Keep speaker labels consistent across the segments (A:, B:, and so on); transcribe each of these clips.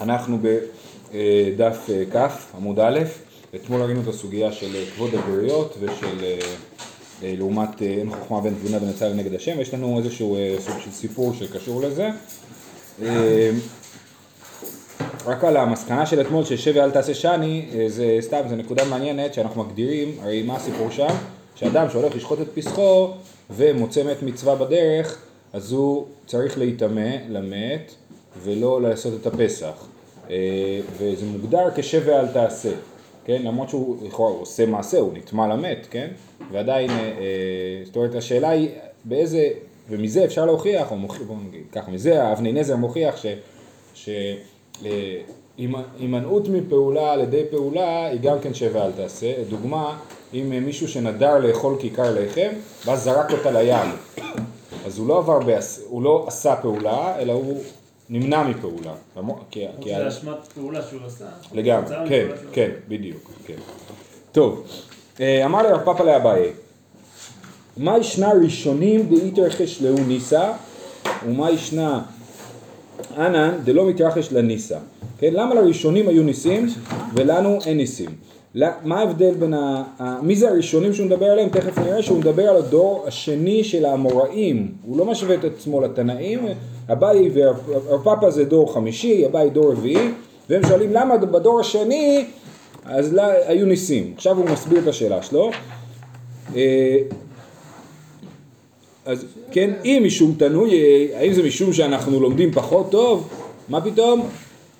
A: אנחנו בדף כ', עמוד א', אתמול ראינו את הסוגיה של כבוד הבריות ושל לעומת אין חוכמה בין תבונה הצל נגד השם, יש לנו איזשהו סוג של סיפור שקשור לזה. רק על המסקנה של אתמול ששב ואל תעשה שני, זה סתם, זו נקודה מעניינת שאנחנו מגדירים, הרי מה הסיפור שם? שאדם שהולך לשחוט את פסחו ומוצא מת מצווה בדרך, אז הוא צריך להיטמא למת ולא לעשות את הפסח. וזה מוגדר כשב ואל תעשה, כן? למרות שהוא לכאורה עושה מעשה, הוא נטמא למת, כן? ועדיין, זאת אומרת השאלה היא באיזה, ומזה אפשר להוכיח, או מוכיח, בואו נגיד ככה, מזה אבני נזר מוכיח ש... שהימנעות מפעולה על ידי פעולה היא גם כן שב ואל תעשה. דוגמה, אם מישהו שנדר לאכול כיכר לחם ואז זרק אותה לים, אז הוא לא עבר. הוא לא עשה פעולה, אלא הוא נמנע מפעולה.
B: כי... זה אשמת פעולה שהוא עשה.
A: לגמרי, כן, כן, בדיוק, כן. טוב, אמר לרב פאפא לאביי, מה ישנה ראשונים דאיתרחש לאו ניסה, ומה ישנה אנן דלא מתרחש לניסה. כן? למה לראשונים היו ניסים ולנו אין ניסים? מה ההבדל בין ה... מי זה הראשונים שהוא מדבר עליהם? תכף נראה שהוא מדבר על הדור השני של האמוראים. הוא לא משווה את עצמו לתנאים. אביי והרפאפא זה דור חמישי, אביי דור רביעי, והם שואלים למה בדור השני אז לא, היו ניסים. עכשיו הוא מסביר את השאלה שלו. אז כן, אם משום תנוי, האם זה משום שאנחנו לומדים פחות טוב? מה פתאום?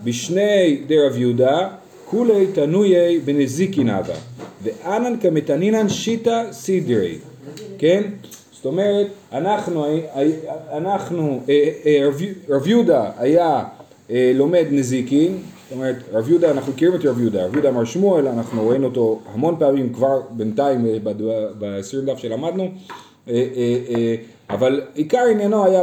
A: בשני דרב יהודה, כולי תנויי בנזיקין אבא, ואנן כמתנינן שיטה סידרי, כן? זאת אומרת, אנחנו, אנחנו, רב יהודה היה לומד נזיקין, זאת אומרת, רב יהודה, אנחנו מכירים את רב יהודה, רב יהודה אמר שמואל, אנחנו רואים אותו המון פעמים כבר בינתיים בעשרים דף שלמדנו, אבל עיקר עניינו היה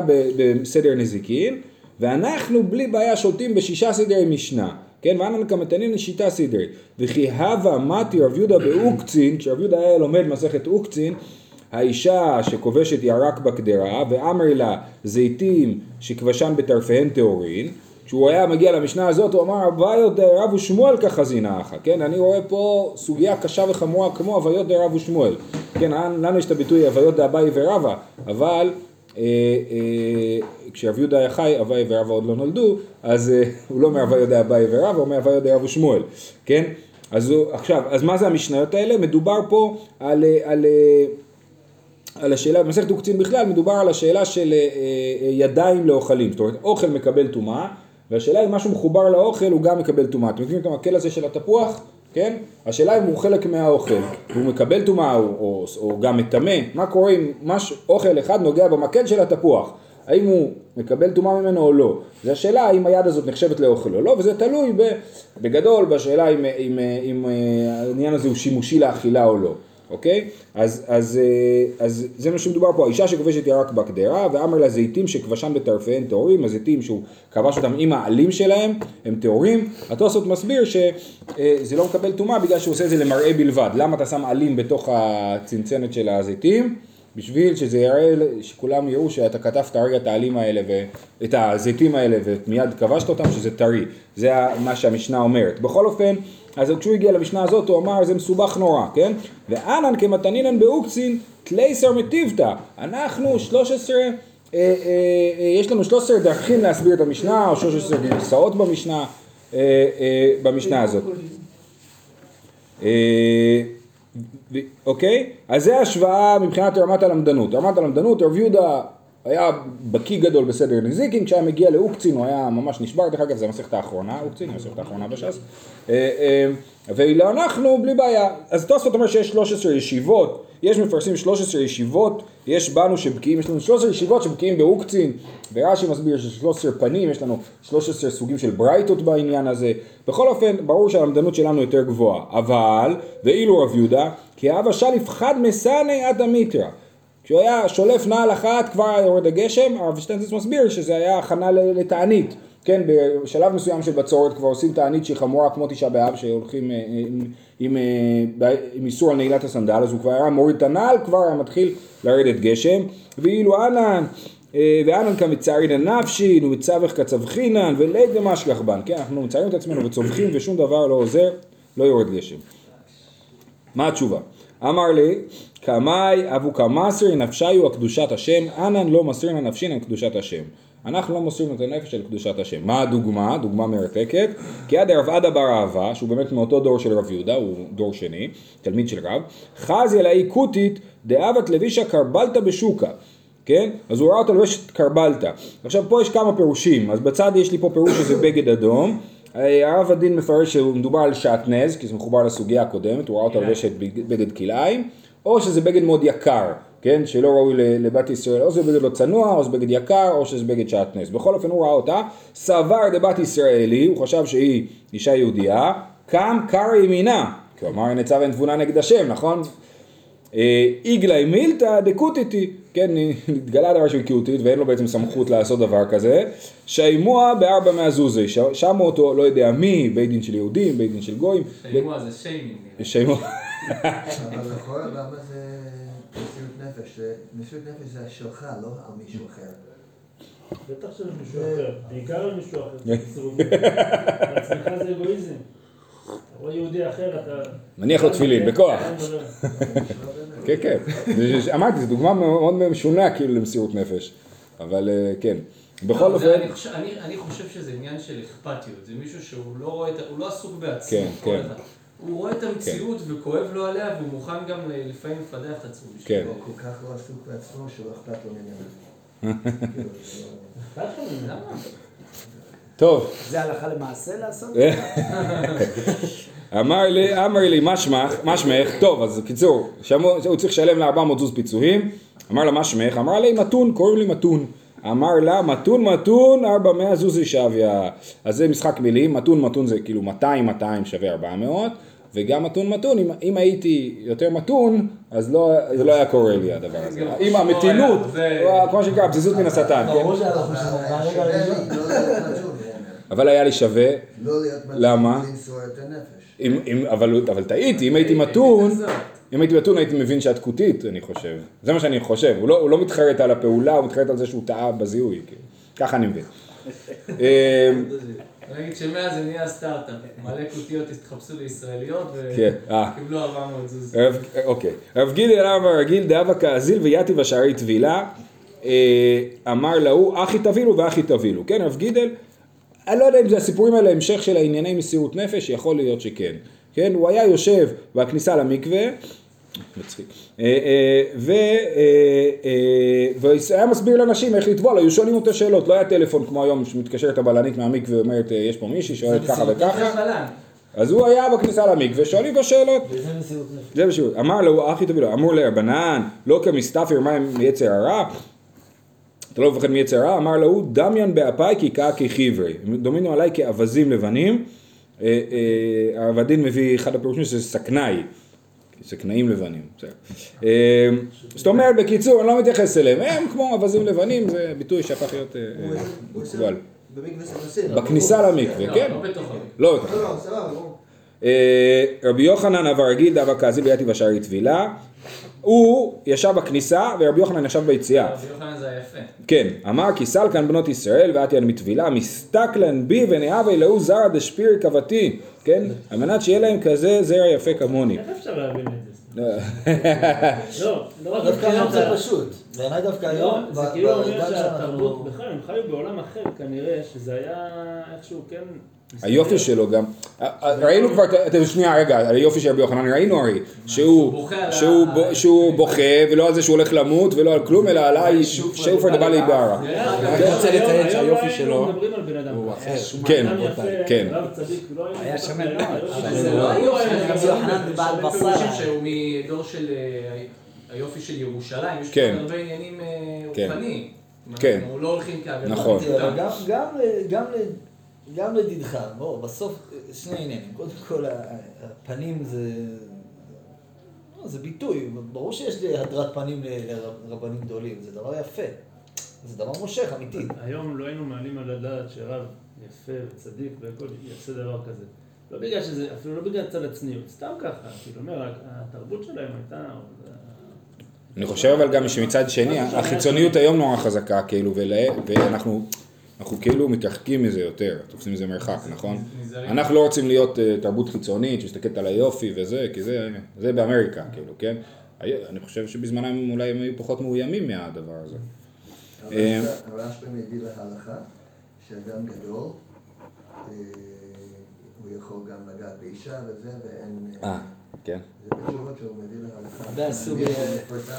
A: בסדר נזיקין, ואנחנו בלי בעיה שולטים בשישה סדרי משנה, כן, ואנן כמתנין לשיטה סדרי, וכי הווה מתי רב יהודה באוקצין, כשרב יהודה היה לומד מסכת אוקצין, האישה שכובשת ירק בקדרה, ואמר לה זיתים שכבשן בטרפיהן טהורין, כשהוא היה מגיע למשנה הזאת הוא אמר הוויות דרב ושמואל כחזינה אחא, כן, אני רואה פה סוגיה קשה וחמורה כמו הוויות דרב ושמואל, כן, לנו יש את הביטוי הוויות דאביי ורבא, אבל אה, אה, כשרב יהודה היה חי, אביי ורבא עוד לא נולדו, אז אה, הוא לא מהוויות דאביי ורבא, הוא מהוויות דרב ושמואל, כן, אז הוא, עכשיו, אז מה זה המשניות האלה? מדובר פה על, על, על השאלה, במסכת עוקצין בכלל, מדובר על השאלה של ידיים לאוכלים, זאת אומרת, אוכל מקבל טומאה, והשאלה אם משהו מחובר לאוכל הוא גם מקבל טומאה. אתם מכירים את המקל הזה של התפוח? כן? השאלה אם הוא חלק מהאוכל, והוא מקבל טומאה או, או, או גם מטמא, מה קורה אם מש, אוכל אחד נוגע במקל של התפוח? האם הוא מקבל טומאה ממנו או לא? זו השאלה האם היד הזאת נחשבת לאוכל או לא, וזה תלוי בגדול בשאלה אם, אם, אם, אם העניין הזה הוא שימושי לאכילה או לא. אוקיי? אז, אז, אז זה מה שמדובר פה, האישה שכובשת ירק בקדרה, ואמר לה זיתים שכבשן בטרפיהן טהורים, הזיתים שהוא כבש אותם עם העלים שלהם, הם טהורים. התוספות מסביר שזה לא מקבל טומאה בגלל שהוא עושה את זה למראה בלבד. למה אתה שם עלים בתוך הצנצנת של הזיתים? בשביל שזה יראה, שכולם יראו שאתה כתבת הרגע את העלים האלה ואת הזיתים האלה ומיד כבשת אותם שזה טרי. זה מה שהמשנה אומרת. בכל אופן, אז כשהוא הגיע למשנה הזאת הוא אמר זה מסובך נורא, כן? ואנן כמתנינן באוקצין תלייסר מטיבתא. אנחנו 13, אה, אה, אה, יש לנו 13 דרכים להסביר את המשנה, או 13 גרסאות במשנה, אה, אה, במשנה הזאת. אוקיי? אז זה השוואה מבחינת רמת הלמדנות. רמת הלמדנות, רב יהודה היה בקיא גדול בסדר נזיקין, כשהיה מגיע לאוקצין הוא היה ממש נשבר, דרך אגב זה המסכת האחרונה, אוקצין, המסכת האחרונה בש"ס, ואילו אנחנו בלי בעיה. אז תוספות אומר שיש 13 ישיבות, יש מפרסים 13 ישיבות, יש בנו שבקיאים, יש לנו 13 ישיבות שבקיאים באוקצין, ורש"י מסביר שיש 13 פנים, יש לנו 13 סוגים של ברייתות בעניין הזה, בכל אופן ברור שהלמדנות שלנו יותר גבוהה, אבל, ואילו רב יהודה, כי אבא שליף חד מסני עד המיתרא כשהוא היה שולף נעל אחת כבר היה יורד הגשם, הרב שטיינזץ מסביר שזה היה הכנה לתענית, כן, בשלב מסוים של בצורת כבר עושים תענית שהיא חמורה כמו תשעה באב שהולכים עם, עם, עם, עם איסור על נעילת הסנדל, אז הוא כבר היה מוריד את הנעל, כבר היה מתחיל לרדת גשם, ואילו אנן אה, ואנן כמצערינן נפשין ומצווך כצווחינן ולית דמשגח בן, כן, אנחנו מצערים את עצמנו וצווחים ושום דבר לא עוזר, לא יורד גשם. מה התשובה? אמר לי, קמאי אבו קמאסרי נפשיו הקדושת השם, אנן לא מסרין הנפשין על קדושת השם. אנחנו לא מוסרים את הנפש על קדושת השם. מה הדוגמה? דוגמה מרתקת. כי עד רב עדה בר אהבה, שהוא באמת מאותו דור של רב יהודה, הוא דור שני, תלמיד של רב, חזי אלאי כותית דאבת לבישה קרבלתא בשוקה. כן? אז הוא ראה אותו לובשת קרבלתא. עכשיו פה יש כמה פירושים, אז בצד יש לי פה פירוש שזה בגד אדום. הרב הדין מפרש שמדובר על שעטנז, כי זה מחובר לסוגיה הקודמת, הוא ראה אותה לובשת בגד כלאיים, או שזה בגד מאוד יקר, כן, שלא ראוי לבת ישראל, או שזה בגד לא צנוע, או שזה בגד יקר, או שזה בגד שעטנז. בכל אופן הוא ראה אותה, סבר דבת ישראלי, הוא חשב שהיא אישה יהודייה, קם קר ימינה, אמר נצב אין תבונה נגד השם, נכון? אה, איגלי מילתא דקוטיטי, כן, נתגלה דבר של קיוטית ואין לו בעצם סמכות לעשות דבר כזה, שיימוע בארבע מהזוזי, שמו אותו לא יודע מי, בית דין של יהודים, בית דין של גויים.
C: שיימוע זה שיימינג.
A: שיימוע.
D: אבל לכאורה למה זה מסירות נפש? מסירות נפש זה שלך, לא על מישהו אחר.
B: בטח של מישהו אחר, בעיקר על מישהו אחר. עצמך זה אגואיזם. אתה רואה יהודי אחר, אתה...
A: מניח לו תפילין, בכוח. כן, כן. אמרתי, זו דוגמה מאוד משונה כאילו למסירות נפש. אבל אה, כן. בכל
C: לא,
A: אופן...
C: אני חושב שזה עניין של אכפתיות. זה מישהו שהוא לא רואה, הוא לא עסוק בעצמו.
A: כן, כן.
C: הוא רואה את המציאות וכואב לו עליה והוא מוכן גם לפעמים לפתח את עצמו.
A: כן.
D: הוא כל כך לא עסוק בעצמו שלא אכפת לו ממנו.
A: טוב.
E: זה הלכה למעשה לעשות?
A: אמר לי, אמר לי, מה שמך, מה שמך, טוב, אז קיצור, הוא צריך לשלם לה 400 זוז פיצויים, אמר לה, מה שמך? אמר לי, מתון, קוראים לי מתון. אמר לה, מתון מתון, 400 זוזי שוויה. אז זה משחק מילים, מתון מתון זה כאילו 200 200 שווה 400, וגם מתון מתון, אם, אם הייתי יותר מתון, אז לא, זה לא היה קורה לי הדבר הזה. עם המתינות, כמו שנקרא, פזיזות מן השטן, כן? אבל היה לי שווה,
D: לא להיות
A: למה? אם, אם, אבל טעיתי, אם הייתי מתון, אם הייתי מתון הייתי מבין שאת כותית, אני חושב. זה מה שאני חושב, הוא לא, הוא לא מתחרט על הפעולה, הוא מתחרט על זה שהוא טעה בזיהוי, כאילו. ככה אני מבין. אמ,
C: אני אגיד שמאז זה נהיה סטארט-אפ, מלא כותיות התחפשו לישראליות. וקיבלו 400 זוז.
A: אוקיי. רב גילי אלעם הרגיל דאבה כאזיל ויתיב השערי טבילה, אה, אמר להוא אחי תבילו ואחי תבילו. כן, רב גידל, אני לא יודע אם זה הסיפורים האלה המשך של הענייני מסירות נפש, יכול להיות שכן. כן, הוא היה יושב בכניסה למקווה, מצחיק, אה, אה, אה, והיה מסביר לאנשים איך לטבול, היו שואלים אותו שאלות, לא היה טלפון כמו היום שמתקשרת הבלנית מהמקווה ואומרת יש פה מישהי, שואלת ככה וככה. אז הוא היה בכניסה למקווה, שואלים אותו שאלות.
E: וזה מסירות נפש.
A: זה בשיעור. אמר לו, אחי תביא לו, אמור לרבנן, לא כמסתפר מים מיצר הרע. אתה לא מפחד מיצר הרע? אמר לו, דמיין באפיי כי קאה כחיברי. הם דומינו עליי כאווזים לבנים. אה, אה, הדין מביא, אחד הפירושים שזה סכנאי. סכנאים לבנים. אה, זאת אומרת, בקיצור, אני לא מתייחס אליהם. הם כמו אווזים לבנים, זה ביטוי שהפך להיות אה, אה,
D: נשים.
A: בכניסה למקווה, כן.
C: לא בתוך המקווה.
A: לא,
D: לא, לא.
A: אה, רבי יוחנן אבר רגיל דאבה קזי ביתי בשערי טבילה. הוא ישב בכניסה ורבי יוחנן ישב ביציאה.
C: רבי יוחנן זה היפה.
A: כן, אמר כי סלקן בנות ישראל ואתיין מטבילה מסתכלן בי ונאהבי להו זרע דשפיר קבתי, כן? על מנת שיהיה להם כזה זרע יפה כמוני.
B: איך אפשר להבין את זה?
A: לא.
B: לא, לא
E: דווקא היום זה פשוט. בעיניי דווקא
B: לא,
E: היום,
B: זה כאילו אומר שהתרבות. בכלל הם חיו בעולם אחר כנראה, שזה היה איכשהו כן...
A: היופי שלו גם, ראינו כבר, שנייה רגע, על היופי של רבי יוחנן ראינו הרי, שהוא,
C: בוכה על
A: שהוא, שהוא ולא על זה שהוא הולך למות ולא על כלום אלא עליי שופר דבלי בארה.
E: אני רוצה לציין שהיופי
B: לא
E: שלו
B: על
E: הוא. אחר.
A: כן, כן.
B: לא
E: היה שמן
B: היופי
E: אבל זה
C: זה לא היופי,
B: היה
C: רבי
E: יוחנן
B: על-
E: בעל בשר.
C: שהוא מדור של אה, היופי של ירושלים, יש
A: כן.
C: פה הרבה עניינים אה,
A: כן.
C: רוחניים.
A: כן.
C: אנחנו לא הולכים כאגדה.
A: נכון.
E: גם- גם לדידך, בוא, בסוף שני עניינים. קודם כל, הפנים זה... לא, זה ביטוי, ברור שיש לי הדרת פנים לרבנים גדולים, זה דבר יפה. זה דבר מושך, אמיתי.
B: היום לא היינו מעלים על הדעת שרב יפה וצדיק והכל יעשה דבר כזה. לא בגלל שזה, אפילו לא בגלל צד הצניעות, סתם ככה, כאילו אומר, התרבות שלהם הייתה,
A: אני חושב אבל גם שמצד שני, החיצוניות היום נורא חזקה, כאילו, ואנחנו אנחנו כאילו מתרחקים מזה יותר, תופסים מזה מרחק, נכון? אנחנו לא רוצים להיות אה, תרבות חיצונית שמסתכלת על היופי וזה, כי זה, זה באמריקה, כאילו, כן? אני חושב שבזמנם אולי הם היו פחות מאוימים מהדבר הזה. אה,
D: אבל הרשב"י מביא להלכה שאדם גדול, אה, הוא יכול גם לגעת באישה וזה, ואין...
A: אה, כן.
D: את זה מפורסם.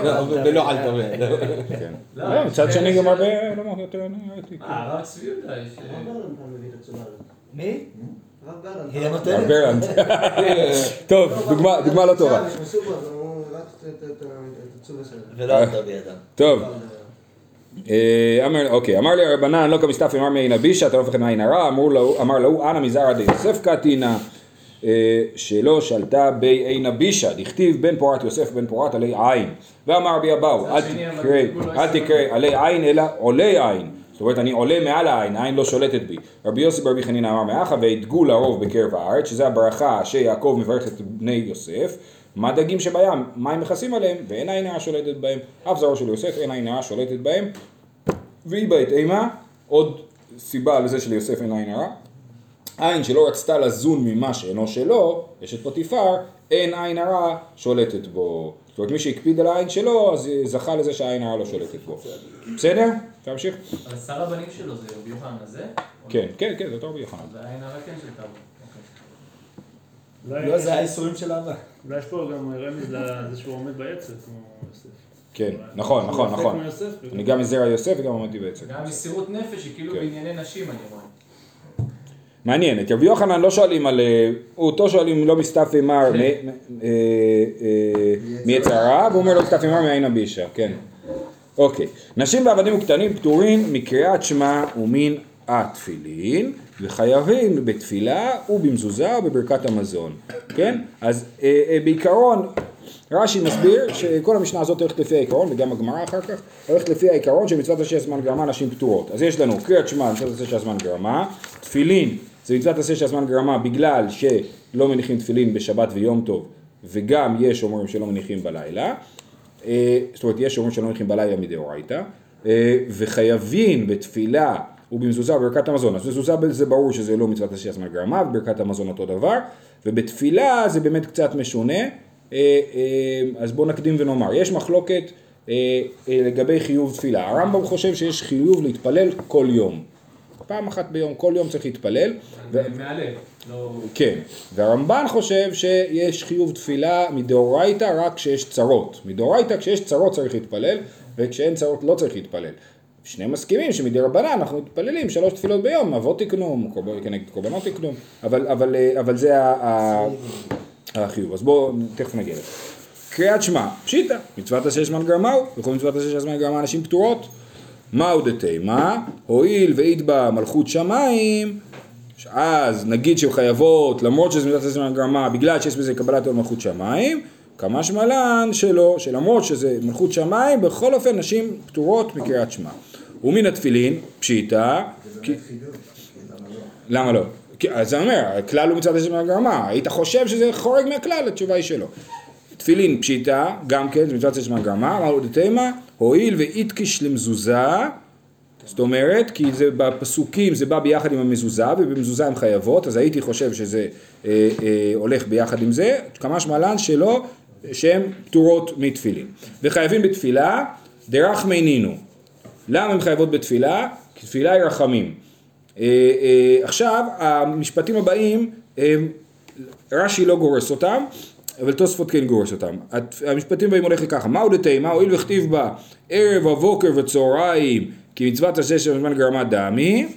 E: לא, ולא אל תביא.
A: כן.
C: לא,
A: לא, מצד שני גם הרבה, לא אמרתי יותר, אני ראיתי.
C: אה, הרב צבי יהודה, יש... אה.
E: מי?
F: הרב גלנט.
A: טוב, דוגמה- לא טובה.
E: ולא.
A: טוב. אה, אמר, אוקיי, אמר לי הרבנן לא כמסתף אמר מעין הבישה, אתה לא מפחד מעין הרע, אמר לו, אנא מזרע דיוסף קטינא, אה, שלא שלטה בי עין הבישה, דכתיב בן פורת יוסף בן פורת עלי עין. ואמר רבי אבאו, אל תקרא, עלי עין אלא עולי עין. זאת אומרת, אני עולה מעל העין, העין לא שולטת בי. רבי יוסי ברבי חנינא אמר מאחה, וידגו לרוב בקרב הארץ, שזה הברכה שיעקב מברך את בני יוסף. מה דגים שבים? מים מכסים עליהם, ואין עין הרע שולטת בהם. אף זרעו של יוסף, אין עין הרע שולטת בהם. והיא בעת אימה, עוד סיבה לזה שליוסף אין עין הרע. עין שלא רצתה לזון ממה שאינו שלו, אשת פוטיפר, אין עין הרע שולטת בו. זאת אומרת, מי שהקפיד על העין שלו, אז זכה לזה שהעין הרע לא שולטת בו. בסדר? אפשר להמשיך?
C: אבל שר הבנים שלו זה רבי יוחנן הזה?
A: כן, כן, כן, זה אותו רבי יוחנן.
C: לא? והעין הרע כן שלטה בו. אוקיי.
E: לא, זה האיסורים של אהבה.
B: אולי יש פה גם רמז לזה שהוא עומד בעצם, כמו יוסף.
A: כן, נכון, נכון, נכון. אני גם מזרע יוסף וגם עמדתי בעצם.
C: גם מסירות נפש היא כאילו
A: כן.
C: בענייני נשים אני רואה.
A: מעניין, את רבי יוחנן לא שואלים על, אה, אותו שואלים לא מסתפי מר
C: כן.
A: מ- מ- אה, אה, מיצר הרע, והוא אומר לא מסתפי מר מעין הבישה, כן. אוקיי, נשים ועבדים וקטנים פטורים מקריאת שמע ומן התפילין, וחייבים בתפילה ובמזוזה ובברכת המזון, כן? אז בעיקרון, רש"י מסביר שכל המשנה הזאת הולכת לפי העיקרון, וגם הגמרא אחר כך, הולכת לפי העיקרון שמצוות עשה שהזמן גרמה נשים פטורות. אז יש לנו קריאת שמע, מצוות עשה שהזמן גרמה, תפילין, זה מצוות עשה שהזמן גרמה בגלל שלא מניחים תפילין בשבת ויום טוב, וגם יש אומרים שלא מניחים בלילה. אה, זאת אומרת, יש אומרים שלא מניחים בלילה מדאורייתא, אה, וחייבים בתפילה ובמזוזה וברכת המזון. אז מזוזה זה ברור שזה לא מצוות עשיית זמן גרמה, וברכת המזון אותו דבר, ובתפילה זה באמת קצת משונה, אה, אז בואו נקדים ונאמר. יש מחלוקת לגבי חיוב תפילה. הרמב"ם חושב שיש חיוב להתפלל כל יום. פעם אחת ביום, כל יום צריך להתפלל. ו-
C: מהלב, לא...
A: כן, והרמב"ן חושב שיש חיוב תפילה מדאורייתא רק כשיש צרות. מדאורייתא כשיש צרות צריך להתפלל, וכשאין צרות לא צריך להתפלל. שניהם מסכימים שמדי רבנן אנחנו מתפללים שלוש תפילות ביום, אבות תקנום, קורב- כנגד קורבנות תקנום, אבל, אבל, אה, אבל זה החיוב. אז בואו, תכף נגיע לזה. קריאת שמע, פשיטא, מצוות עשה זמן גרמהו, וכל מצוות עשה זמן גרמה נשים פטורות. מהו דתימה? הואיל ואית בה מלכות שמיים, אז נגיד שהן חייבות, למרות שזה מצוות עשה זמן גרמה, בגלל שיש בזה קבלת עול מלכות שמיים, כמה שמלן שלא, שלמרות שזה מלכות שמיים, בכל אופן נשים פטורות מקריאת שמע. ומן התפילין, פשיטא, כי-
D: חידוש, למה לא?
A: לא? אז אני אומר, הכלל הוא מצד השם הגרמה, היית חושב שזה חורג מהכלל, התשובה היא שלא. תפילין פשיטא, גם כן, זה מצוות השם הגרמה, אמרו דתימה, הואיל ואיתקיש למזוזה, זאת אומרת, כי זה בפסוקים, זה בא ביחד עם המזוזה, ובמזוזה הן חייבות, אז הייתי חושב שזה אה, אה, הולך ביחד עם זה, כמה שמלן שלא, שהן פטורות מתפילין. וחייבים בתפילה, דרחמי נינו. למה הן חייבות בתפילה? כי תפילה היא רחמים. אה, אה, עכשיו, המשפטים הבאים, הם, רש"י לא גורס אותם, אבל תוספות כן גורס אותם. המשפטים הבאים הולך לי ככה, מהו דתימה, הואיל וכתיב בה ערב, הבוקר וצהריים, כי מצוות עשה של זמן גרמה דמי,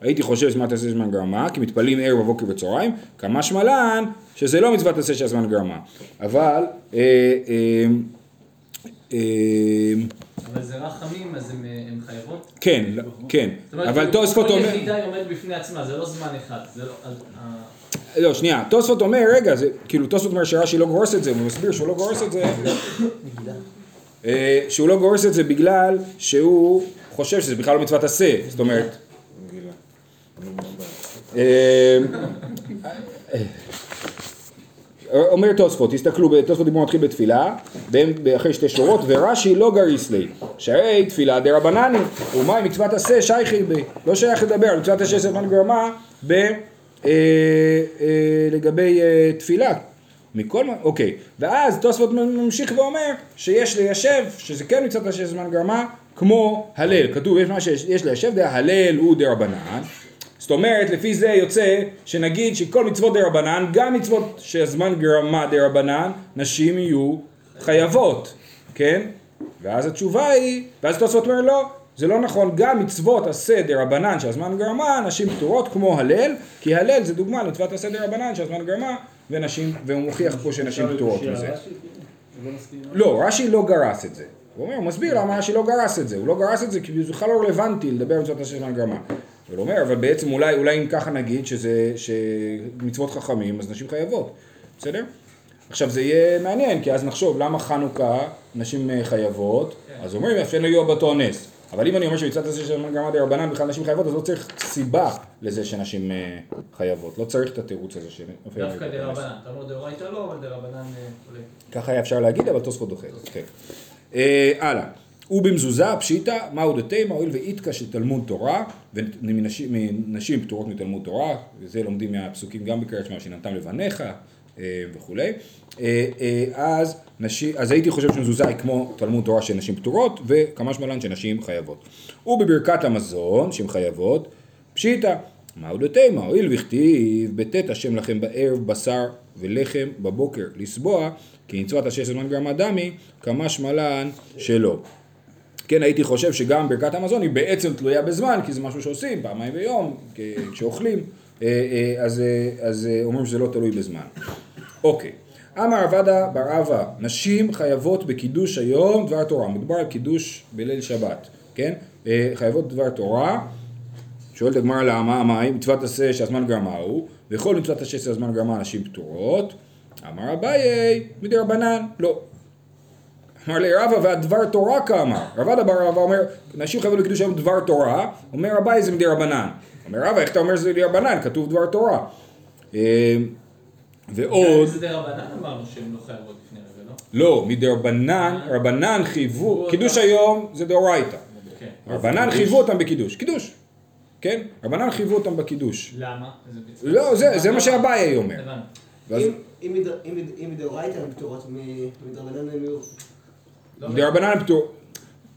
A: הייתי חושב שמצוות עשה של זמן גרמה, כי מתפללים ערב, הבוקר וצהריים, כמה שמלן, שזה לא מצוות עשה של זמן גרמה. אבל, אה, אה, אה,
C: אבל זה רחמים, אז הם חייבות?
A: כן, לא- כן,
C: זאת אומרת,
A: אבל
C: כאילו,
A: תוספות
C: כל
A: אומר...
C: יחידה היא עומדת בפני עצמה, זה לא זמן אחד. זה לא... אה,
A: לא, שנייה, תוספות אומר, רגע, זה, כאילו תוספות אומר שרש"י לא גורס את זה, הוא מסביר שהוא לא גורס את זה, אה, שהוא לא גורס את זה בגלל שהוא חושב שזה בכלל לא מצוות עשה, זאת אומרת, אה, אומר תוספות, תסתכלו, תוספות דיבור מתחיל בתפילה, אחרי שתי שורות, ורש"י לא גריס לי, שהרי תפילה דרבנני, ומה עם מצוות עשה שייכי בי, לא שייך לדבר מצוות עשה זמן גרמה ב, אה, אה, לגבי אה, תפילה. מכל מה, אוקיי, ואז תוספות ממשיך ואומר שיש ליישב, שזה כן מצוות עשה זמן גרמה, כמו הלל, כתוב יש מה שיש יש ליישב, הלל הוא דרבנן, זאת אומרת, לפי זה יוצא שנגיד שכל מצוות דה רבנן, גם מצוות שהזמן גרמה דה רבנן, נשים יהיו חייבות, כן? ואז התשובה היא, ואז תוספות אומר לא, זה לא נכון, גם מצוות דה רבנן שהזמן גרמה, נשים פטורות כמו הלל, כי הלל זה דוגמה למצוות דה רבנן שהזמן גרמה, ונשים, והוא מוכיח פה שנשים פטורות מזה.
B: רש"י, כאילו? לא עם
A: לא, רש"י לא גרס את זה. הוא אומר, הוא מסביר למה רש"י לא גרס את זה. הוא לא גרס את זה כי זה בכלל לא רלוונטי לדבר על מצוות שהזמן גרמה. אבל אומר, אבל בעצם אולי, אולי אם ככה נגיד שזה, שמצוות חכמים, אז נשים חייבות. בסדר? עכשיו זה יהיה מעניין, כי אז נחשוב למה חנוכה נשים אה, חייבות, אז אומרים, אפילו יהיו באותו נס. אבל אם אני אומר שמצוות השם של גרמה דה רבנן בכלל נשים חייבות, אז לא צריך סיבה לזה שנשים אה, חייבות. לא צריך את התירוץ הזה של...
C: דווקא דרבנן, אתה אומר דאורייתא לא, אבל דרבנן אה, חולק.
A: ככה היה אפשר להגיד, אבל תוספות דוחה זה, כן. אה, הלאה. ובמזוזה פשיטא, מהו דתימה, הואיל ואיתקא של תלמוד תורה, ונשים פטורות מתלמוד תורה, וזה לומדים מהפסוקים גם בקריאת שמע, שנתתם לבניך אה, וכולי. אה, אה, אז, נשי, אז הייתי חושב שמזוזה היא כמו תלמוד תורה של נשים פטורות, וכמה שמלן שנשים חייבות. ובברכת המזון, שהן חייבות, פשיטא. מהו דתימה, הואיל וכתיב, בטאת השם לכם בערב בשר ולחם בבוקר לסבוע, כי מצוות השש זמן גרמה דמי, כמה שמלן שלא. כן, הייתי חושב שגם ברכת המזון היא בעצם תלויה בזמן, כי זה משהו שעושים פעמיים ביום, כשאוכלים, אה, אה, אז, אה, אז אה, אומרים שזה לא תלוי בזמן. אוקיי. אמר עבדה בר אבא, נשים חייבות בקידוש היום דבר תורה, מדובר על קידוש בליל שבת, כן? אה, חייבות דבר תורה, שואלת הגמרא למה, מה, מצוות עשה שהזמן גרמה הוא, וכל מצוות עשה שהזמן גרמה נשים פטורות, אמר אביי, מדי רבנן, לא. אמר לי רבא והדבר תורה כאמר, רבא דבר רבא אומר, נשים חייבות בקידוש היום דבר תורה, אומר אביי זה מדי רבנן. אומר רבא, איך אתה אומר שזה מדי רבנן? כתוב דבר תורה. ועוד,
C: זה דרבנן אמרנו שהן לא חייבות לפני רגע, לא?
A: לא, מדי רבנן, חייבו, קידוש היום זה דאורייתא.
C: כן.
A: רבנן חייבו אותם בקידוש, קידוש, כן? רבנן חייבו אותם בקידוש.
C: למה?
A: לא, זה, זה מה שאביי אומר.
F: אם- אם מד- אם מד- אם מדאורייתא הן פטורות, מדרבנן הן יהיו...
A: מדרבנן הם פטור,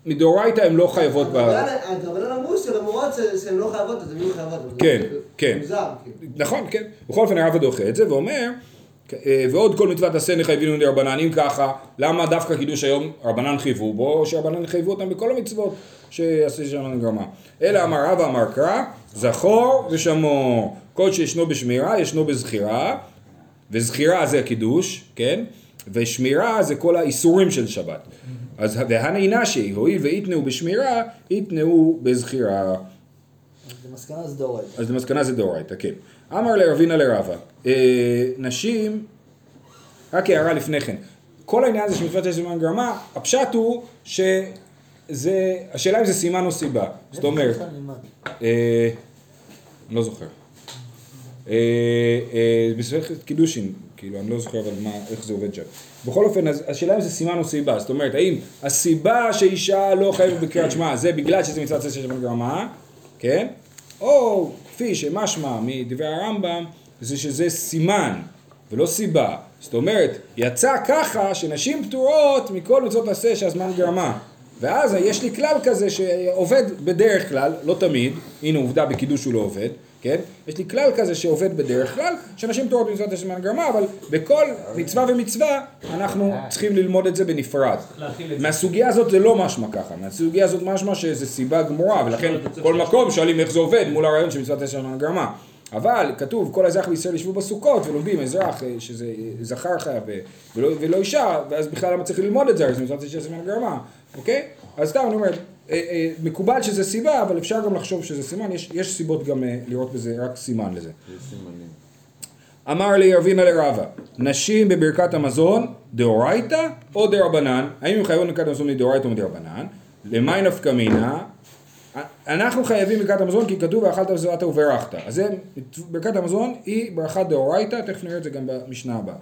A: מדאורייתא הם לא חייבות ב...
F: הדרבנן אמרו שלמרות שהן לא חייבות, אז הן יהיו חייבות.
A: כן, כן.
F: מוזר, כאילו.
A: נכון, כן. בכל אופן הרב דוחה את זה ואומר, אה, ועוד כל מצוות עשה נחייבים מדרבנן, אם ככה, למה דווקא קידוש היום רבנן חייבו בו, או שרבנן חייבו אותם בכל המצוות שעשה שם גרמה. אלא אמר רבא אמר קרא, זכור ושמור. כל שישנו בשמירה, ישנו בזכירה, וזכירה זה הקידוש, כן? ושמירה זה כל האיסורים של שבת. אז והני נשי, הואיל ויתנאו בשמירה, יתנאו בזכירה.
E: אז למסקנה זה דאורייתא.
A: אז למסקנה זה דאורייתא, כן. אמר לרבינה לרבה, אה, נשים, רק הערה לפני כן, כל העניין הזה של מצוות של סימן גרמה, הפשט הוא שזה, השאלה אם זה סימן או סיבה. זאת אומרת? אה, אני לא זוכר. אה, אה, בספר קידושין, כאילו, אני לא זוכר אבל מה, איך זה עובד שם. בכל אופן, השאלה אם זה סימן או סיבה, זאת אומרת, האם הסיבה שאישה לא חייבת בקריאת שמע זה בגלל שזה מצוות עשה של גרמה, כן? או כפי שמשמע מדברי הרמב"ם, זה שזה סימן ולא סיבה. זאת אומרת, יצא ככה שנשים פטורות מכל מצוות עשה שהזמן גרמה. ואז יש לי כלל כזה שעובד בדרך כלל, לא תמיד, הנה עובדה בקידוש הוא לא עובד, כן? יש לי כלל כזה שעובד בדרך כלל, שנשים פטורות במצוות הזמן גרמה, אבל בכל מצווה ומצווה אנחנו צריכים ללמוד את זה בנפרד. מהסוגיה הזאת זה לא משמע ככה, מהסוגיה הזאת משמע שזה סיבה גמורה, ולכן כל מקום שואלים איך זה עובד מול הרעיון של מצוות הזמן גרמה. אבל כתוב כל האזרח בישראל ישבו בסוכות ולומדים אזרח אה, שזה אה, זכר חייב אה, ולא, ולא אישה ואז בכלל למה צריך ללמוד את זה הרי זה מצוות זמן גרמה אוקיי? אז סתם אני אומר מקובל שזה סיבה אבל אפשר גם לחשוב שזה סימן יש, יש סיבות גם אה, לראות בזה רק סימן לזה אמר לי רבינה לרבה, נשים בברכת המזון, דאורייתא או דרבנן? האם הם חייבים בברכת המזון מדאורייתא או מדרבנן? למי נפקא מינה? אנחנו חייבים ברכת המזון כי כתוב ואכלת וזרעת וברכת. אז זה, ברכת המזון היא ברכת דאורייתא, תכף נראה את זה גם במשנה הבאה.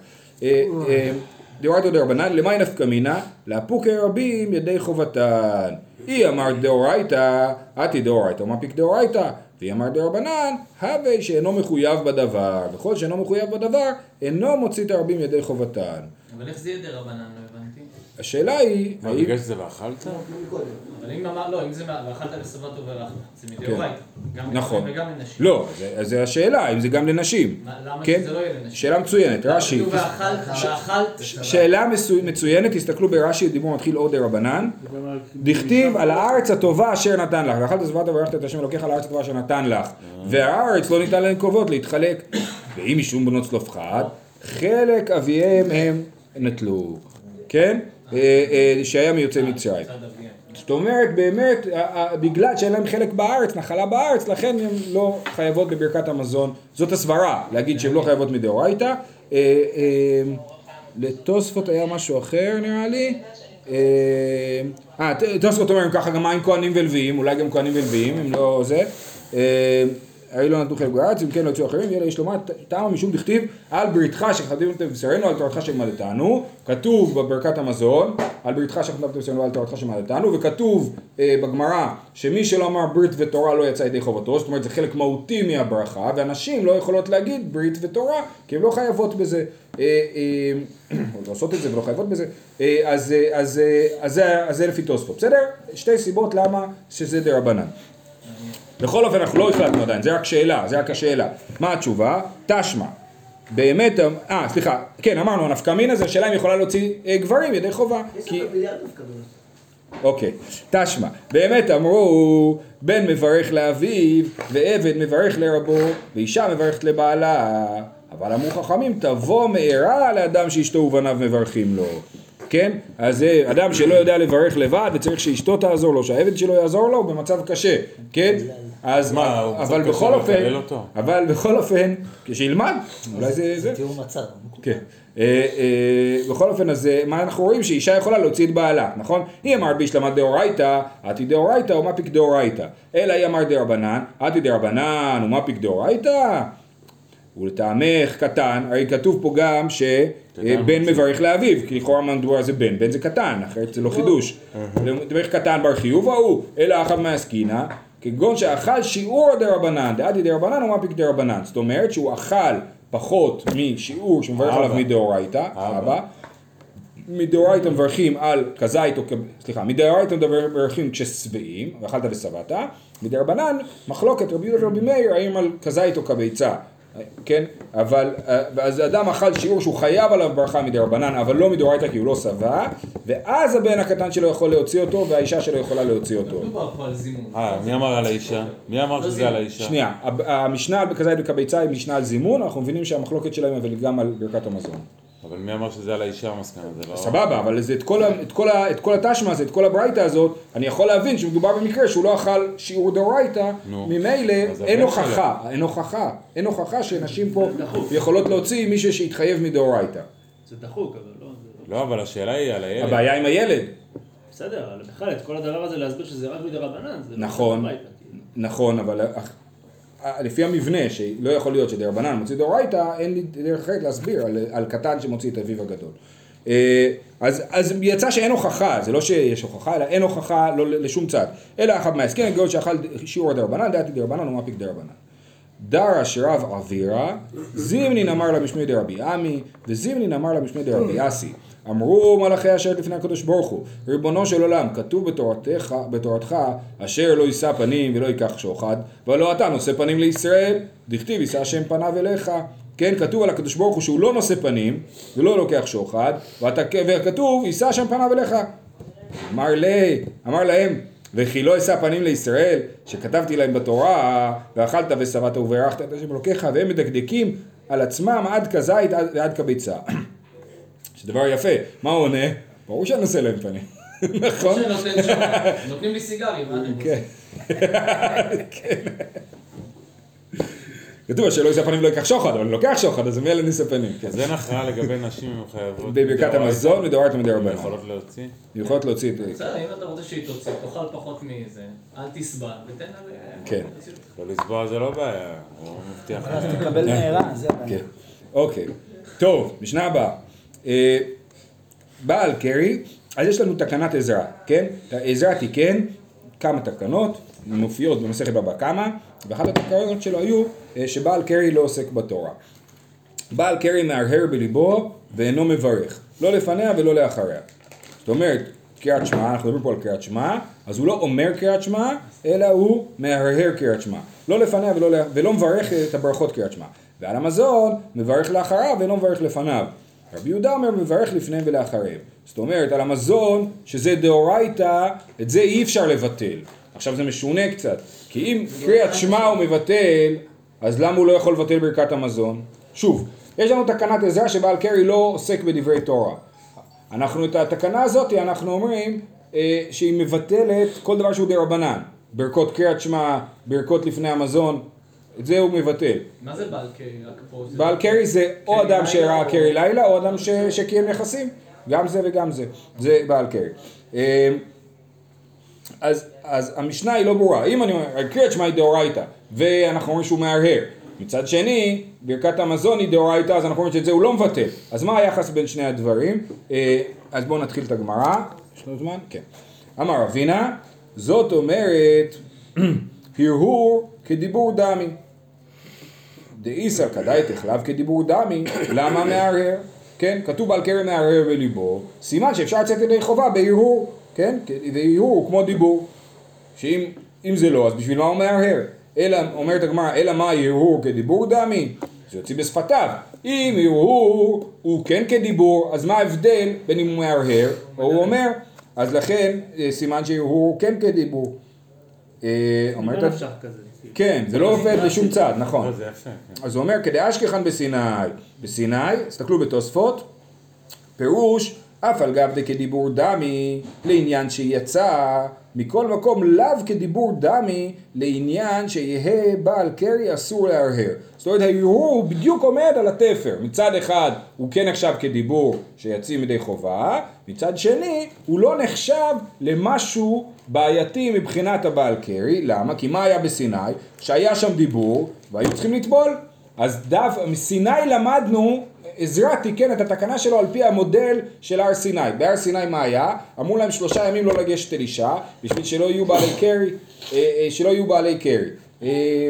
A: אה, אה, דאורייתא דרבנן, למאי נפקא מינה? לאפוקי רבים ידי חובתן. היא אמרת דאורייתא, אתי דאורייתא, ומפיק דאורייתא. והיא אמרת דרבנן, הווה שאינו מחויב בדבר. וכל שאינו מחויב בדבר, אינו מוציא את הרבים ידי חובתן.
C: אבל איך זה יהיה דה רבנן? הבנתי.
A: השאלה היא,
G: מה. בגלל שזה ואכלת?
C: אבל אם אמר, לא, אם זה ואכלת לשבתו וברכת, זה מדאורייתא. גם
A: נכון.
C: וגם לנשים.
A: לא, זה- השאלה, אם זה גם לנשים.
C: מה- למה
A: כן?
C: שזה לא יהיה לנשים?
A: שאלה מצוינת, רש"י.
C: ואכלת, ואכלת.
A: שאלה מצוינת, תסתכלו ברש"י, דיבור מתחיל עוד דרבנן. דכתיב על הארץ הטובה אשר נתן לך, ואכלת שבעת וברכת את השם אלוקיך על הארץ הטובה אשר נתן לך, והארץ לא ניתן לנקובות להתחלק, ואם משום בנות צלופחד, חלק אביהם הם נטלו, כן? אה, אה, שהיה מיוצאי מצרים. זאת אומרת, באמת, בגלל שאין להם חלק בארץ, נחלה בארץ, לכן הן לא חייבות בברכת המזון. זאת הסברה, להגיד שהן לא חייבות מדאורייתא. אה, לתוספות היה משהו אחר נראה לי. אה, תוספות אומרים ככה גם מה עם כהנים ולוויים, אולי גם כהנים ולוויים, אם לא זה. הרי לא נתנו חלק בארץ, אם כן לא יצאו אחרים, יהיה לאיש לומר, טעם משום דכתיב על בריתך את בשרנו, על תורתך שמלטנו, כתוב בברכת המזון, על בריתך את בשרנו, על תורתך שמלטנו, וכתוב אה, בגמרא, שמי שלא אמר ברית ותורה לא יצא ידי חובתו, זאת אומרת זה חלק מהותי מהברכה, ואנשים לא יכולות להגיד ברית ותורה, כי הן לא חייבות בזה, אה, אה, או לעשות את זה ולא חייבות בזה, אה, אז, אה, אז, זה- לפי תוספות, בסדר? שתי סיבות למה שזה דה רבנן. בכל אופן אנחנו לא החלטנו עדיין, זה רק שאלה, זה רק השאלה. מה התשובה? תשמע. באמת, אה, סליחה, כן, אמרנו, הנפקא מינא זה השאלה אם יכולה להוציא אה, גברים ידי חובה. כי... אוקיי, תשמע, באמת אמרו, בן מברך לאביו, ועבד מברך לרבו, ואישה מברכת לבעלה. אבל אמרו חכמים, תבוא מהרה לאדם שאשתו ובניו מברכים לו. כן? אז זה אדם שלא יודע לברך לבד וצריך שאשתו תעזור לו, שהעבד שלו יעזור לו, הוא במצב קשה, כן? אז
G: מה,
A: אבל בכל אופן? אבל בכל אופן, כשילמד, אולי זה, זה,
E: תיאור מצב.
A: כן. אה, אה, בכל אופן, אז אה, מה אנחנו רואים? שאישה יכולה להוציא את בעלה, נכון? היא אמרת בישלמת דאורייתא, אתי דאורייתא ומפיק דאורייתא. אלא היא אמרת דרבנן, אתי דרבנן ומפיק דאורייתא. ולטעמך קטן, הרי כתוב פה גם שבן מברך לאביו, כי לכאורה מדוע זה בן, בן זה קטן, אחרת זה לא חידוש. מברך קטן בר חיוב ההוא, אלא אחת מעסקינא, כגון שאכל שיעור דרבנן, דעתי דרבנן ומפיק דרבנן. זאת אומרת שהוא אכל פחות משיעור שמברך עליו. מדאורייתא,
G: אבא.
A: מדאורייתא מברכים על כזית או, סליחה, מדאורייתא מברכים כששבעים, ואכלת ושבעת, מדרבנן מחלוקת רבי יהודה ורבי מאיר האם על כזית או כביצה, כן? אבל, אה, ואז אדם אכל שיעור שהוא חייב עליו ברכה מדרבנן, אבל לא מדאורייתא כי הוא לא שבע, ואז הבן הקטן שלו יכול להוציא אותו, והאישה שלו יכולה להוציא
C: לא
A: אותו.
C: מדובר פה על זימון.
G: אה, מי אמר על האישה? מי אמר שזה על האישה?
A: שנייה, המשנה על כזית וכביצה היא משנה על זימון, אנחנו מבינים שהמחלוקת שלהם אבל היא גם על ברכת המזון.
G: אבל מי אמר שזה על האישה המסקנה? זה לא...
A: סבבה, אבל זה את כל, את, כל את כל התשמע הזה, את כל הברייתא הזאת, אני יכול להבין שמדובר במקרה שהוא לא אכל שיעור דאורייתא. ממילא אין הוכחה, אין הוכחה, אין הוכחה שנשים פה יכולות להוציא מישהו שהתחייב מדאורייתא.
B: זה דחוק, אבל לא... לא-
G: לא, אבל השאלה היא על הילד.
A: הבעיה עם הילד,
B: בסדר, אבל בכלל, את כל הדבר הזה להסביר שזה רק מדי רבנן, זה לא...
A: נכון.
B: כאילו.
A: נכון, אבל לפי המבנה, שלא יכול להיות שדרבנן מוציא דאורייתא, אין לי דרך אחרת להסביר על, על קטן שמוציא את אביו הגדול. אה, אז, אז יצא שאין הוכחה, זה לא שיש הוכחה, אלא אין הוכחה לא לשום צד. אלא אחת מההסכם, גאות שאכל שיעור דרבנן, דעתי דרבנן ומפיק דרבנן. דרש רב עבירה, זימנין אמר לה משמי דרבי עמי, וזימנין אמר לה משמי דרבי אסי. אמרו מלאכי אשר לפני הקדוש ברוך הוא, ריבונו של עולם, כתוב בתורתך, בתורתך, אשר לא יישא פנים ולא ייקח שוחד, ולא אתה נושא פנים לישראל, דכתיב יישא השם פניו אליך. כן, כתוב על הקדוש ברוך הוא שהוא לא נושא פנים ולא לוקח שוחד, ואתה, וכתוב יישא השם פניו אליך. אמר לי, אמר להם, וכי לא אשא פנים לישראל, שכתבתי להם בתורה, ואכלת ושבעת וברכת את השם אלוקיך, והם מדקדקים על עצמם עד כזית עד- ועד כביצה. שדבר יפה, מה הוא עונה? ברור שאני נושא להם פנים, נכון?
C: נותנים לי סיגרים, מה אתם
A: כן.
C: רוצים?
A: כתוב שלא יישא פנים ולא ייקח שוחד, אבל אני לוקח שוחד, אז מילא נישא פנים. כן.
G: אז אין הכרעה לגבי נשים אם חייבות...
A: בברכת
G: מדאורייתא?
A: המזון מדאורייתא
G: הן
A: מדרבנן.
G: יכולות להוציא?
A: יכולות להוציא את זה.
C: בסדר, אם אתה רוצה שהיא תוציא, תאכל פחות מזה, אל תסבל, ותן לה...
A: כן.
G: לא לסבוע זה לא בעיה, הוא מבטיח.
E: אז תקבל מהרה, זה הבעיה.
A: כן. אוקיי. טוב, משנה הבאה. אה, בעל קרי, אז יש לנו תקנת עזרא, כן? עזרא תיקן כמה תקנות, מופיעות במסכת בבא קמא, ואחת התקנות שלו היו אה, שבעל קרי לא עוסק בתורה. בעל קרי מהרהר בליבו ואינו מברך, לא לפניה ולא לאחריה. זאת אומרת, קריאת שמע, אנחנו מדברים פה על קריאת שמע, אז הוא לא אומר קריאת שמע, אלא הוא מהרהר קריאת שמע. לא לפניה ולא, ולא מברך את הברכות קריאת שמע. ועל המזון, מברך לאחריו ואינו מברך לפניו. רבי יהודה אומר מברך לפניהם ולאחריהם. זאת אומרת, על המזון, שזה דאורייתא, את זה אי אפשר לבטל. עכשיו זה משונה קצת, כי אם קריאת שמע הוא מבטל, אז למה הוא לא יכול לבטל ברכת המזון? שוב, יש לנו תקנת עזרא שבעל קרי לא עוסק בדברי תורה. אנחנו את התקנה הזאת אנחנו אומרים אה, שהיא מבטלת כל דבר שהוא דה רבנן. ברכות קריאת שמע, ברכות לפני המזון, את זה הוא מבטל.
C: מה זה בעל קרי?
A: בעל קרי זה או אדם שראה קרי לילה או אדם שקיים יחסים. גם זה וגם זה. זה בעל קרי. אז, אז המשנה היא לא ברורה. אם אני אומר, קריאת שמע היא דאורייתא, ואנחנו אומרים שהוא מהרהר. מצד שני, ברכת המזון היא דאורייתא, אז אנחנו אומרים שאת זה הוא לא מבטל. אז מה היחס בין שני הדברים? אה, אז בואו נתחיל את הגמרא. יש לנו זמן? כן. אמר אבינה, זאת אומרת, הרהור כדיבור דמי. דאיסר כדאי תחלב כדיבור דמי, למה מהרהר? כן, כתוב בעל כרם מהרהר בליבו, סימן שאפשר לצאת ידי חובה בהרהור, כן, והרהור הוא כמו דיבור, שאם אם זה לא, אז בשביל מה הוא מהרהר? אלא, אומרת הגמרא, אלא מה הרהור כדיבור דמי? זה יוצא בשפתיו. אם הרהור הוא כן כדיבור, אז מה ההבדל בין אם הוא מהרהר או הוא אומר? אז לכן אה, סימן שהרהור הוא כן כדיבור. אה, אומרת,
B: לא נפשך כזה.
A: כן, זה לא עובד לשום צד, נכון.
G: לא. כן.
A: אז הוא אומר, כדי אשכחן בסיני. בסיני, תסתכלו בתוספות, פירוש, אף על גב דכדיבור דמי, לעניין שיצא, מכל מקום לאו כדיבור דמי, לעניין שיהא בעל קרי אסור להרהר. זאת אומרת, ההרהור הוא בדיוק עומד על התפר. מצד אחד, הוא כן נחשב כדיבור שיצאים ידי חובה, מצד שני, הוא לא נחשב למשהו בעייתי מבחינת הבעל קרי. למה? כי מה היה בסיני? שהיה שם דיבור, והיו צריכים לטבול. אז דף, מסיני למדנו, עזרא תיקן את התקנה שלו על פי המודל של הר סיני. בהר סיני מה היה? אמרו להם שלושה ימים לא לגשת אל אישה, בשביל שלא יהיו בעלי קרי, אה, אה, שלא יהיו בעלי קרי. אה,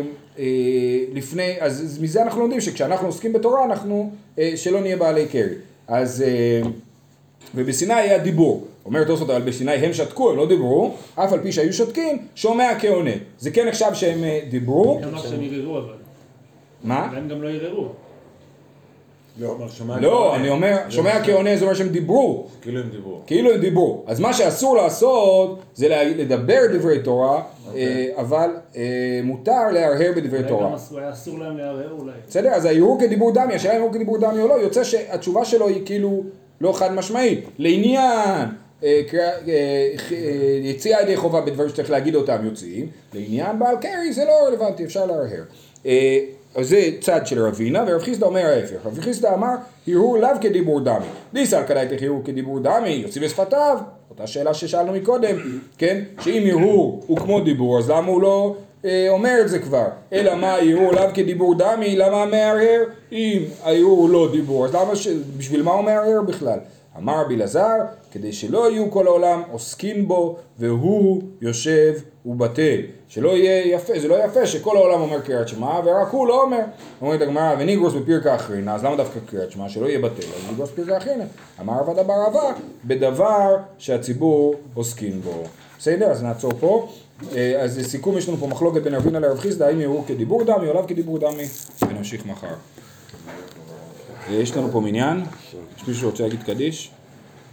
A: לפני, אז מזה אנחנו לומדים שכשאנחנו עוסקים בתורה אנחנו, שלא נהיה בעלי קרי. אז, ובסיני היה דיבור. אומר תוספות, אבל בסיני הם שתקו, הם לא דיברו, אף על פי שהיו שותקים, שומע כעונה. זה כן נחשב שהם דיברו.
B: מי אמר שהם ערערו אבל?
A: מה?
B: הם גם לא ערערו.
G: לא,
A: לא. אני אומר, שומע כעונה זה אומר שהם דיברו,
G: כאילו הם דיברו.
A: כאילו הם דיברו. אז מה שאסור לעשות זה לדבר דברי תורה, אה, אבל אה, מותר להרהר בדברי
B: אולי
A: תורה.
B: גם אסור- להם לערער אולי.
A: בסדר? אז ההרהור כדיבור דמי, השאלה אם הוא כדיבור דמי או לא, יוצא שהתשובה שלו היא כאילו לא חד משמעית. לעניין אה, יציאה ידי חובה בדברים שצריך להגיד אותם יוצאים, לעניין בעל קרי זה לא רלוונטי, אפשר להרהר. אז זה צד של רבינה, ורב חיסדא אומר ההפך. רב חיסדא אמר, הרהור לאו כדיבור דמי. דיסל כדאי הרהור כדיבור דמי, יוציא בשפתיו. אותה שאלה ששאלנו מקודם, כן? שאם הרהור הוא כמו דיבור, אז למה הוא לא אה, אומר את זה כבר? אלא מה הרהור לאו כדיבור דמי, למה מהרהר? אם ההרהור הוא לא דיבור, אז למה, ש... בשביל מה הוא מהרהר בכלל? אמר רבי כדי שלא יהיו כל העולם עוסקים בו, והוא יושב ובטל. שלא יהיה יפה, זה לא יפה שכל העולם אומר קריאת שמע, ורק הוא לא אומר. אומרת הגמרא, וניגרוס בפרקה אחרינה, אז למה דווקא קריאת שמע? שלא יהיה בטל, אז ניגרוס בפרקה אחרינה. אמר רבא דבר רבא, בדבר שהציבור עוסקים בו. בסדר? אז נעצור פה. אה, אז לסיכום יש לנו פה מחלוקת בין רבינה לרב חיסדא, האם יראו כדיבור דמי או לאו כדיבור דמי, ונמשיך מחר. אה, יש לנו פה מניין, יש מישהו שרוצה להגיד קדיש?